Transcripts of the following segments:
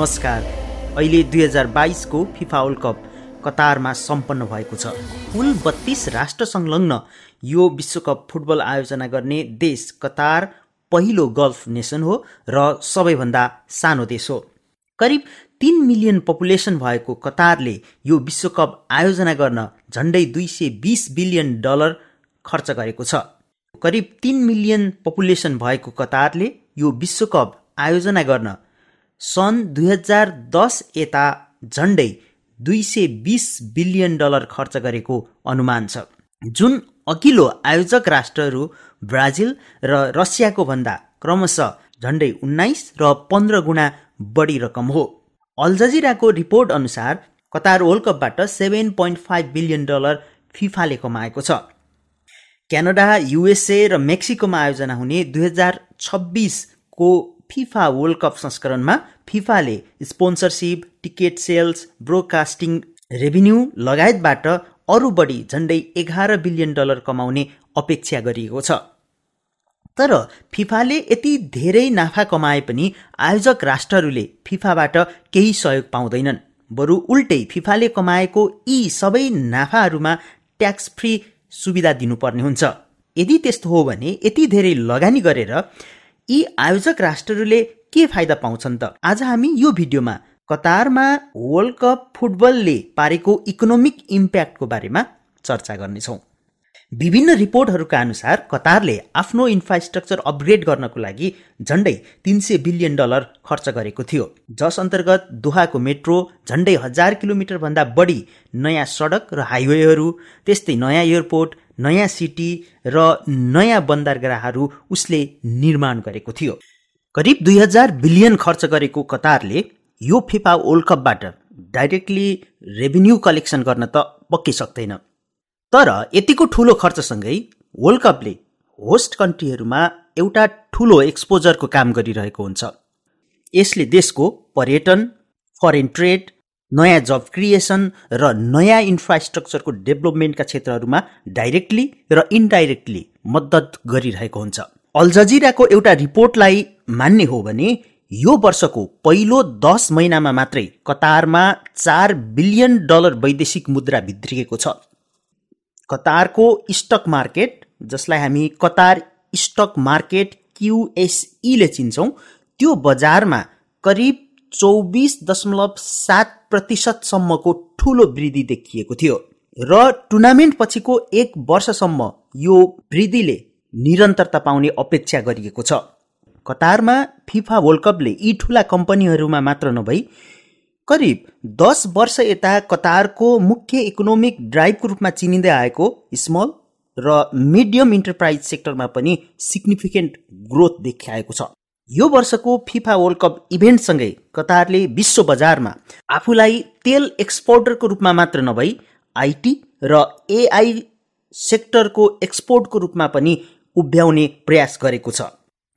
अनुसार अहिले दुई हजार बाइसको फिफा वर्ल्ड कप कतारमा सम्पन्न भएको छ। कुल बत्तीस राष्ट्र संलग्न यो विश्वकप फुटबल आयोजना गर्ने देश कतार पहिलो गल्फ नेसन हो र सबैभन्दा सानो देश हो। करिब तिन मिलियन पपुलेसन भएको कतारले यो विश्वकप आयोजना गर्न झन्डै दुई सय बिस बिलियन डलर खर्च गरेको छ। करिब तिन मिलियन पपुलेसन भएको कतारले यो विश्वकप आयोजना गर्न सन् दुई हजार दस यता झन्डै दुई सय बिस बिलियन डलर खर्च गरेको अनुमान छ। जुन अघिल्लो आयोजक राष्ट्रहरू ब्राजिल र रसियाको भन्दा क्रमशः झन्डै उन्नाइस र पन्ध्र गुणा बढी रकम हो। अल्जजिराको रिपोर्ट अनुसार Qatar world कपबाट seven point five billion dollar फिफाले कमाएको छ। क्यानाडा युएसए र मेक्सिकोमा आयोजना हुने दुई हजार छब्बिसको फिफा वर्ल्ड कप संस्करणमा फिफाले sponsorship ticket sales broadcasting revenue लगायतबाट अरू बढी झन्डै एघार बिलियन डलर कमाउने अपेक्षा गरिएको छ। तर फिफाले यति धेरै नाफा कमाए पनि आयोजक राष्ट्रहरूले फिफाबाट केही सहयोग पाउँदैनन्। बरु उल्टै फिफाले कमाएको यी सबै नाफाहरूमा ट्याक्स फ्री सुविधा दिनुपर्ने हुन्छ। यदि त्यस्तो हो भने यति धेरै लगानी गरेर यी आयोजक राष्ट्रहरूले के फाइदा पाउँछन् त? आज हामी यो भिडियोमा कतारमा वर्ल्ड कप फुटबलले पारेको इकोनोमिक इम्प्याक्टको बारेमा चर्चा गर्नेछौँ। विभिन्न रिपोर्टहरूका अनुसार कतारले आफ्नो इन्फ्रास्ट्रक्चर अपग्रेड गर्नको लागि झन्डै तिन सय बिलियन डलर खर्च गरेको थियो। जस अन्तर्गत दोहाको मेट्रो झन्डै हजार किलोमिटरभन्दा बढी नयाँ सडक र हाइवेहरू त्यस्तै नयाँ एयरपोर्ट नयाँ सिटी र नयाँ बन्दरगाहहरू उसले निर्माण गरेको थियो। करिब दुई हजार बिलियन खर्च गरेको कतारले यो फिफा वर्ल्ड कपबाट डाइरेक्टली रेभिन्यू कलेक्सन गर्न त पक्कै सक्दैन। तर यतिको ठुलो खर्चसँगै वर्ल्ड कपले होस्ट कन्ट्रीहरूमा एउटा ठुलो एक्सपोजरको काम गरिरहेको हुन्छ। यसले देशको पर्यटन फरेन ट्रेड नयाँ जब क्रिएसन र नयाँ इन्फ्रास्ट्रक्चरको डेभलपमेन्टका क्षेत्रहरूमा डाइरेक्टली र इन्डाइरेक्टली मद्दत गरिरहेको हुन्छ। अल्जजिराको एउटा रिपोर्टलाई मान्ने हो भने यो वर्षको पहिलो दस महिनामा मात्रै कतारमा चार बिलियन डलर वैदेशिक मुद्रा भित्रिएको छ। कतारको स्टक मार्केट जसलाई हामी कतार स्टक मार्केट क्युएसईले चिन्छौँ त्यो बजारमा करिब चौबिस दशमलव सात प्रतिशतसम्मको ठुलो वृद्धि देखिएको थियो र टुर्नामेन्ट पछिको एक वर्षसम्म यो वृद्धिले निरन्तरता पाउने अपेक्षा गरिएको छ। कतारमा फिफा वर्ल्ड कपले यी ठुला कम्पनीहरूमा मात्र नभई करिब दस वर्ष यता कतारको मुख्य इकोनोमिक ड्राइभको रूपमा चिनिँदै आएको स्मल र मिडियम इन्टरप्राइज सेक्टरमा पनि सिग्निफिकेन्ट ग्रोथ देखाएको छ। यो वर्षको फिफा वर्ल्ड कप इभेन्टसँगै कतारले विश्व बजारमा आफूलाई तेल एक्सपोर्टरको रूपमा मात्र नभई आइटी र एआई सेक्टरको एक्सपोर्टको रूपमा पनि उभ्याउने प्रयास गरेको छ।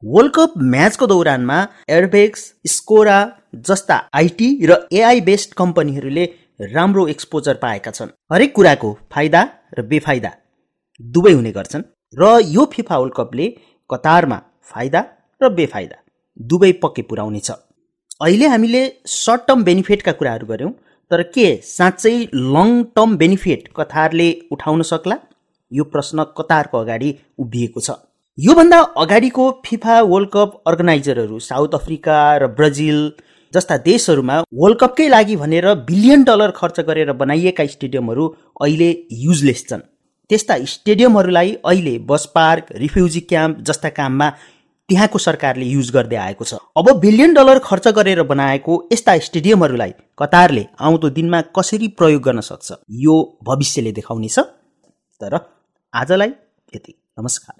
वर्ल्ड कप म्याचको दौरानमा एयरबेक्स स्कोरा जस्ता आइटी र एआई बेस्ड कम्पनीहरूले राम्रो एक्सपोजर पाएका छन्। हरेक कुराको फाइदा र बेफाइदा दुवै हुने गर्छन् र यो फिफा वर्ल्ड कपले कतारमा फाइदा र बेफाइदा दुवै पक्कै पुर्याउनेछ। अहिले हामीले सर्ट टर्म बेनिफिटका कुराहरू गऱ्यौँ तर के साँच्चै लङ टर्म बेनिफिट कतारले उठाउन सक्ला? यो प्रश्न कतारको अगाडि उभिएको छ। योभन्दा अगाडिको फिफा वर्ल्ड कप अर्गनाइजरहरू साउथ अफ्रिका र ब्राजिल जस्ता देशहरूमा वर्ल्ड कपकै लागि भनेर बिलियन डलर खर्च गरेर बनाइएका स्टेडियमहरू अहिले युजलेस छन्। त्यस्ता स्टेडियमहरूलाई अहिले बस पार्क रिफ्युजी क्याम्प जस्ता काममा त्यहाँको सरकारले युज गर्दै आएको छ। अब बिलियन डलर खर्च गरेर बनाएको यस्ता स्टेडियमहरूलाई कतारले आउँदो दिनमा कसरी प्रयोग गर्न सक्छ यो भविष्यले देखाउनेछ तर आजलाई यति। नमस्कार।